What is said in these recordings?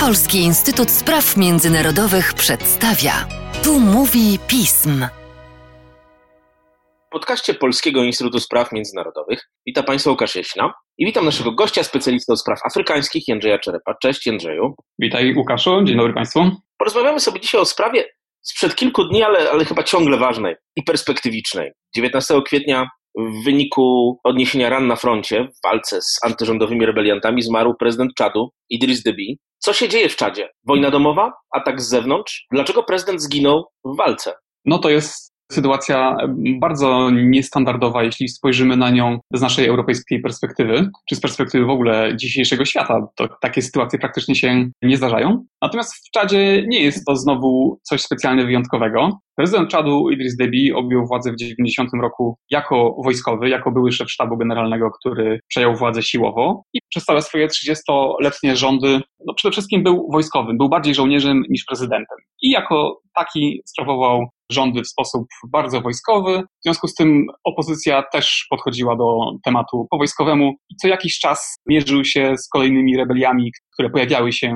Polski Instytut Spraw Międzynarodowych przedstawia. Tu mówi pism. W podcaście Polskiego Instytutu Spraw Międzynarodowych witam Państwa Łukasz Jeśna i witam naszego gościa, specjalistę od spraw afrykańskich, Jędrzeja Czerepa. Cześć Jędrzeju. Witaj Łukaszu, dzień dobry Państwu. Porozmawiamy sobie dzisiaj o sprawie sprzed kilku dni, ale, ale chyba ciągle ważnej i perspektywicznej. 19 kwietnia w wyniku odniesienia ran na froncie w walce z antyrządowymi rebeliantami zmarł prezydent Czadu Idris Deby. Co się dzieje w Czadzie? Wojna domowa? Atak z zewnątrz? Dlaczego prezydent zginął w walce? No to jest sytuacja bardzo niestandardowa, jeśli spojrzymy na nią z naszej europejskiej perspektywy, czy z perspektywy w ogóle dzisiejszego świata. To takie sytuacje praktycznie się nie zdarzają. Natomiast w Czadzie nie jest to znowu coś specjalnie wyjątkowego. Prezydent Czadu Idris Deby objął władzę w 90 roku jako wojskowy, jako były szef sztabu generalnego, który przejął władzę siłowo i przez całe swoje 30-letnie rządy no przede wszystkim był wojskowym, był bardziej żołnierzem niż prezydentem. I jako taki sprawował rządy w sposób bardzo wojskowy. W związku z tym opozycja też podchodziła do tematu po wojskowemu i co jakiś czas mierzył się z kolejnymi rebeliami, które pojawiały się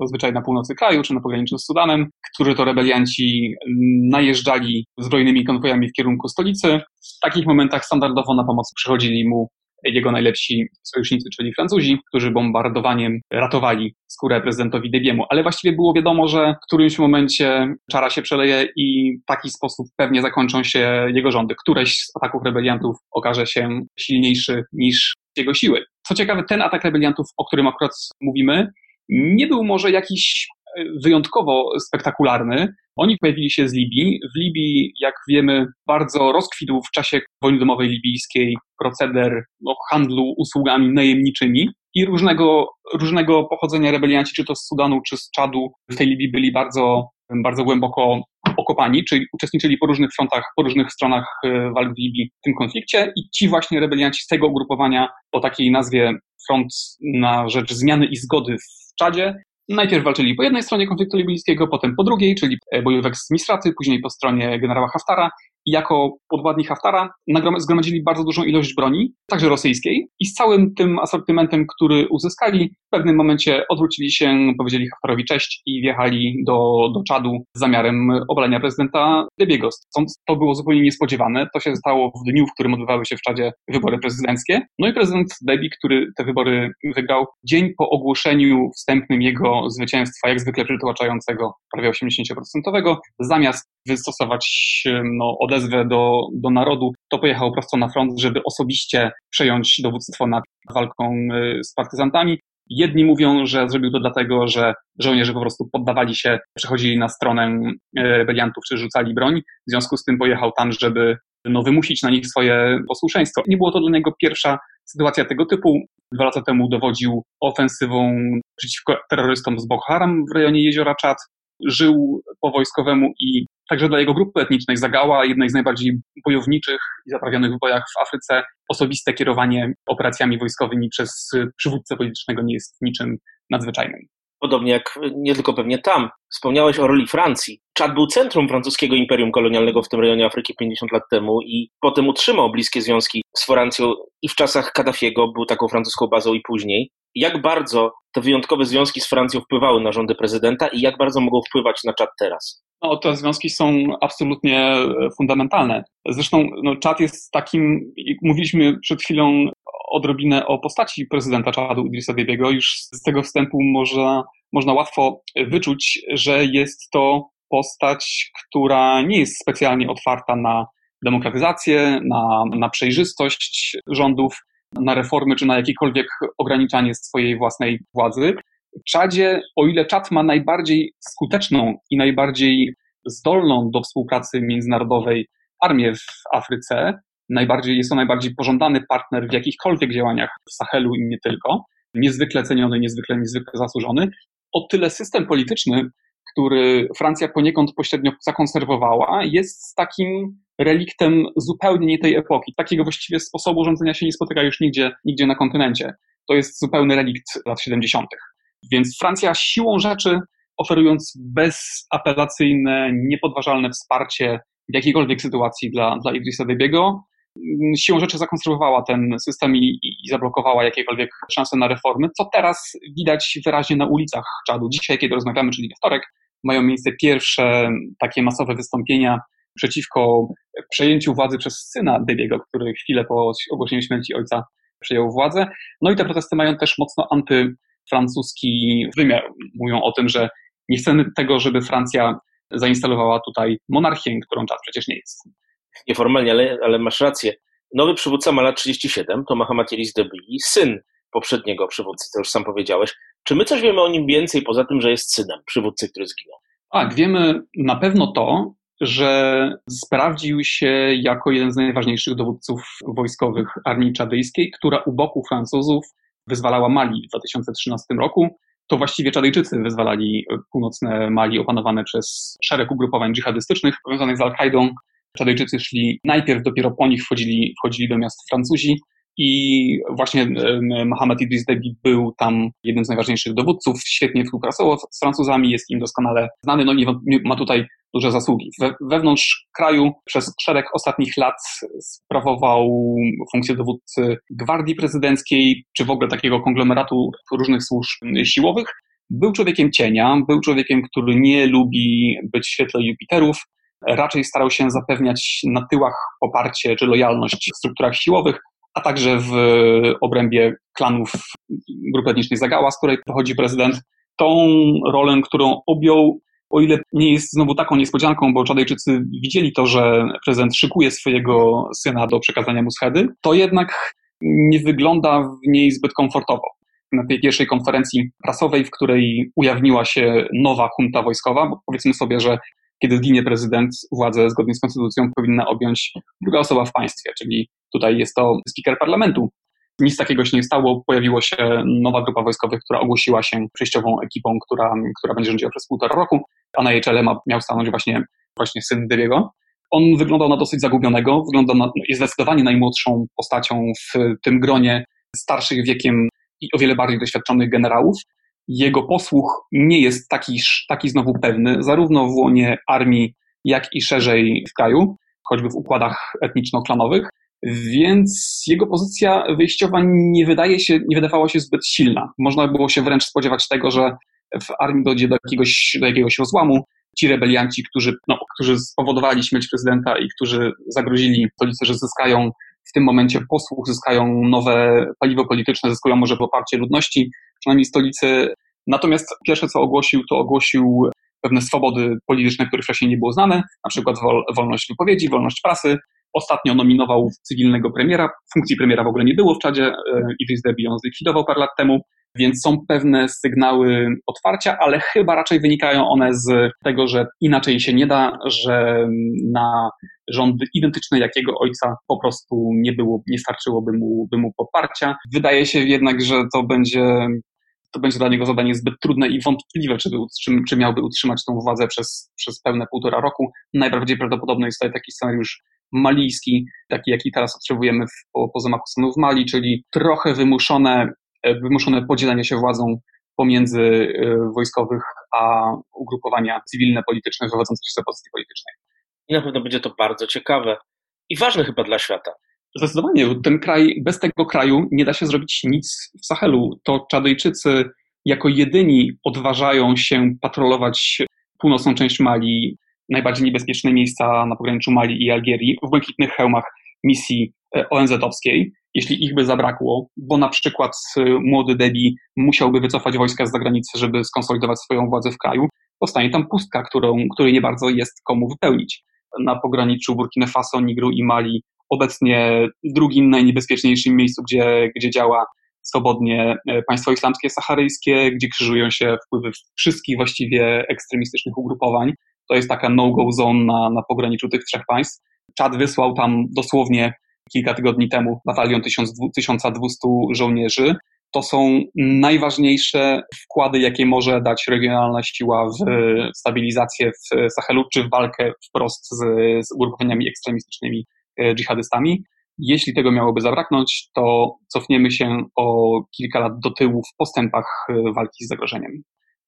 zazwyczaj na północy kraju czy na pograniczu z Sudanem, którzy to rebelianci najeżdżali zbrojnymi konwojami w kierunku stolicy. W takich momentach standardowo na pomoc przychodzili mu jego najlepsi sojusznicy, czyli Francuzi, którzy bombardowaniem ratowali skórę prezydentowi Debiemu. Ale właściwie było wiadomo, że w którymś momencie czara się przeleje i w taki sposób pewnie zakończą się jego rządy. Któreś z ataków rebeliantów okaże się silniejszy niż jego siły. Co ciekawe, ten atak rebeliantów, o którym akurat mówimy, nie był może jakiś wyjątkowo spektakularny. Oni pojawili się z Libii. W Libii, jak wiemy, bardzo rozkwitł w czasie wojny domowej libijskiej proceder no, handlu usługami najemniczymi i różnego, różnego pochodzenia rebelianci, czy to z Sudanu, czy z Czadu, w tej Libii byli bardzo, bardzo głęboko okopani, czyli uczestniczyli po różnych frontach, po różnych stronach e, walk w Libii w tym konflikcie i ci właśnie rebelianci z tego ugrupowania o takiej nazwie Front na rzecz zmiany i zgody w Czadzie Najpierw walczyli po jednej stronie konfliktu libijskiego, potem po drugiej, czyli e, bojówek z Misraty, później po stronie generała Haftara jako podwładni Haftara zgromadzili bardzo dużą ilość broni, także rosyjskiej, i z całym tym asortymentem, który uzyskali, w pewnym momencie odwrócili się, powiedzieli Haftarowi cześć i wjechali do, do Czadu z zamiarem obalenia prezydenta Debiego. To było zupełnie niespodziewane. To się stało w dniu, w którym odbywały się w Czadzie wybory prezydenckie. No i prezydent Debi, który te wybory wygrał, dzień po ogłoszeniu wstępnym jego zwycięstwa, jak zwykle przytłaczającego, prawie 80%, zamiast wystosować no, odezwę do, do narodu, to pojechał prosto na front, żeby osobiście przejąć dowództwo nad walką y, z partyzantami. Jedni mówią, że zrobił to dlatego, że żołnierze po prostu poddawali się, przechodzili na stronę y, rebeliantów czy rzucali broń. W związku z tym pojechał tam, żeby no, wymusić na nich swoje posłuszeństwo. Nie było to dla niego pierwsza sytuacja tego typu. Dwa lata temu dowodził ofensywą przeciwko terrorystom z Boko w rejonie jeziora Czad. Żył po wojskowemu i także dla jego grupy etnicznej Zagała, jednej z najbardziej bojowniczych i zaprawionych w bojach w Afryce, osobiste kierowanie operacjami wojskowymi przez przywódcę politycznego nie jest niczym nadzwyczajnym. Podobnie jak nie tylko pewnie tam. Wspomniałeś o roli Francji. Czad był centrum francuskiego imperium kolonialnego w tym rejonie Afryki 50 lat temu i potem utrzymał bliskie związki z Francją i w czasach Kaddafiego był taką francuską bazą i później. Jak bardzo te wyjątkowe związki z Francją wpływały na rządy prezydenta i jak bardzo mogą wpływać na Czad teraz? No, te związki są absolutnie e, fundamentalne. Zresztą no, Czad jest takim, jak mówiliśmy przed chwilą odrobinę o postaci prezydenta Czadu Idrisa Debiego, już z tego wstępu można, można łatwo wyczuć, że jest to postać, która nie jest specjalnie otwarta na demokratyzację, na, na przejrzystość rządów, na reformy czy na jakiekolwiek ograniczanie swojej własnej władzy. Czadzie, o ile Czad ma najbardziej skuteczną i najbardziej zdolną do współpracy międzynarodowej armię w Afryce, najbardziej, jest to najbardziej pożądany partner w jakichkolwiek działaniach w Sahelu i nie tylko, niezwykle ceniony, niezwykle, niezwykle zasłużony, o tyle system polityczny, który Francja poniekąd pośrednio zakonserwowała, jest takim reliktem zupełnie nie tej epoki. Takiego właściwie sposobu rządzenia się nie spotyka już nigdzie, nigdzie na kontynencie. To jest zupełny relikt lat 70. Więc Francja siłą rzeczy, oferując bezapelacyjne, niepodważalne wsparcie w jakiejkolwiek sytuacji dla, dla Idrisa Debiego, siłą rzeczy zakonserwowała ten system i, i, zablokowała jakiekolwiek szanse na reformy, co teraz widać wyraźnie na ulicach Czadu. Dzisiaj, kiedy rozmawiamy, czyli we wtorek, mają miejsce pierwsze takie masowe wystąpienia przeciwko przejęciu władzy przez syna Debiego, który chwilę po ogłoszeniu śmierci ojca przejął władzę. No i te protesty mają też mocno antyfrancuski wymiar. Mówią o tym, że nie chcemy tego, żeby Francja zainstalowała tutaj monarchię, którą czas przecież nie jest. Nieformalnie, ale, ale masz rację. Nowy przywódca ma lat 37, to Mahamat Elis Deby, syn poprzedniego przywódcy, to już sam powiedziałeś. Czy my coś wiemy o nim więcej, poza tym, że jest synem przywódcy, który zginął? Tak, wiemy na pewno to, że sprawdził się jako jeden z najważniejszych dowódców wojskowych armii czadyjskiej, która u boku Francuzów wyzwalała Mali w 2013 roku. To właściwie Czadejczycy wyzwalali północne Mali opanowane przez szereg ugrupowań dżihadystycznych powiązanych z Al-Kaidą. Czadejczycy szli najpierw, dopiero po nich wchodzili, wchodzili do miast Francuzi. I właśnie Mohamed Idris Deby był tam jednym z najważniejszych dowódców, świetnie współpracował z Francuzami, jest im doskonale znany, no nie ma tutaj duże zasługi. We, wewnątrz kraju przez szereg ostatnich lat sprawował funkcję dowódcy gwardii prezydenckiej, czy w ogóle takiego konglomeratu różnych służb siłowych. Był człowiekiem cienia, był człowiekiem, który nie lubi być w świetle Jupiterów, raczej starał się zapewniać na tyłach poparcie czy lojalność w strukturach siłowych, a także w obrębie klanów grupy etnicznej Zagała, z której pochodzi prezydent. Tą rolę, którą objął, o ile nie jest znowu taką niespodzianką, bo Czadejczycy widzieli to, że prezydent szykuje swojego syna do przekazania mu schedy, to jednak nie wygląda w niej zbyt komfortowo. Na tej pierwszej konferencji prasowej, w której ujawniła się nowa junta wojskowa, bo powiedzmy sobie, że kiedy zginie prezydent, władzę zgodnie z konstytucją powinna objąć druga osoba w państwie, czyli tutaj jest to speaker parlamentu. Nic takiego się nie stało. Pojawiła się nowa grupa wojskowych, która ogłosiła się przejściową ekipą, która, która będzie rządziła przez półtora roku, a na jej czele ma, miał stanąć właśnie, właśnie syn Dybiego. On wyglądał na dosyć zagubionego, wygląda na, jest zdecydowanie najmłodszą postacią w tym gronie starszych wiekiem i o wiele bardziej doświadczonych generałów jego posłuch nie jest taki, taki znowu pewny, zarówno w łonie armii, jak i szerzej w kraju, choćby w układach etniczno-klanowych, więc jego pozycja wyjściowa nie wydaje się, nie wydawała się zbyt silna. Można było się wręcz spodziewać tego, że w armii dojdzie do jakiegoś, do jakiegoś rozłamu. Ci rebelianci, którzy, no, którzy spowodowali śmierć prezydenta i którzy zagrozili stolicy, że zyskają w tym momencie posłuch, zyskają nowe paliwo polityczne, zyskują może poparcie ludności, przynajmniej stolicy. Natomiast pierwsze, co ogłosił, to ogłosił pewne swobody polityczne, które wcześniej nie było znane, na przykład wol, wolność wypowiedzi, wolność prasy. Ostatnio nominował cywilnego premiera. Funkcji premiera w ogóle nie było w Czadzie. E, Idris Deby ją zlikwidował parę lat temu, więc są pewne sygnały otwarcia, ale chyba raczej wynikają one z tego, że inaczej się nie da, że na rządy identyczne jak jego ojca po prostu nie było, nie starczyłoby mu, by mu poparcia. Wydaje się jednak, że to będzie to będzie dla niego zadanie zbyt trudne i wątpliwe, czy, czy, czy miałby utrzymać tą władzę przez, przez pełne półtora roku. Najbardziej prawdopodobny jest tutaj taki scenariusz malijski, taki jaki teraz obserwujemy w, po, po zamachu stanu w Mali, czyli trochę wymuszone, e, wymuszone podzielenie się władzą pomiędzy e, wojskowych a ugrupowania cywilne, polityczne wywodzące się z opozycji politycznej. I na pewno będzie to bardzo ciekawe i ważne chyba dla świata. Zdecydowanie. Ten kraj, bez tego kraju nie da się zrobić nic w Sahelu. To Czadyjczycy jako jedyni odważają się patrolować północną część Mali, najbardziej niebezpieczne miejsca na pograniczu Mali i Algierii, w błękitnych hełmach misji e, ONZ-owskiej. Jeśli ich by zabrakło, bo na przykład e, młody Debi musiałby wycofać wojska z zagranicy, żeby skonsolidować swoją władzę w kraju, powstanie tam pustka, którą, której nie bardzo jest komu wypełnić. Na pograniczu Burkina Faso, Nigru i Mali obecnie drugim najniebezpieczniejszym miejscu, gdzie, gdzie działa swobodnie e, państwo islamskie saharyjskie, gdzie krzyżują się wpływy wszystkich właściwie ekstremistycznych ugrupowań. To jest taka no-go zone na, na pograniczu tych trzech państw. Czad wysłał tam dosłownie kilka tygodni temu batalion 1200 żołnierzy. To są najważniejsze wkłady, jakie może dać regionalna siła w stabilizację w Sahelu, czy w walkę wprost z, z ugrupowaniami ekstremistycznymi dżihadystami. Jeśli tego miałoby zabraknąć, to cofniemy się o kilka lat do tyłu w postępach e, walki z zagrożeniem.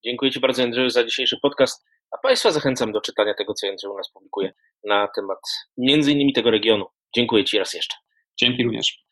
Dziękuję Ci bardzo, Andrzeju, za dzisiejszy podcast, a Państwa zachęcam do czytania tego, co Andrzej u nas publikuje na temat między innymi tego regionu. Dziękuję Ci raz jeszcze. Dzięki również.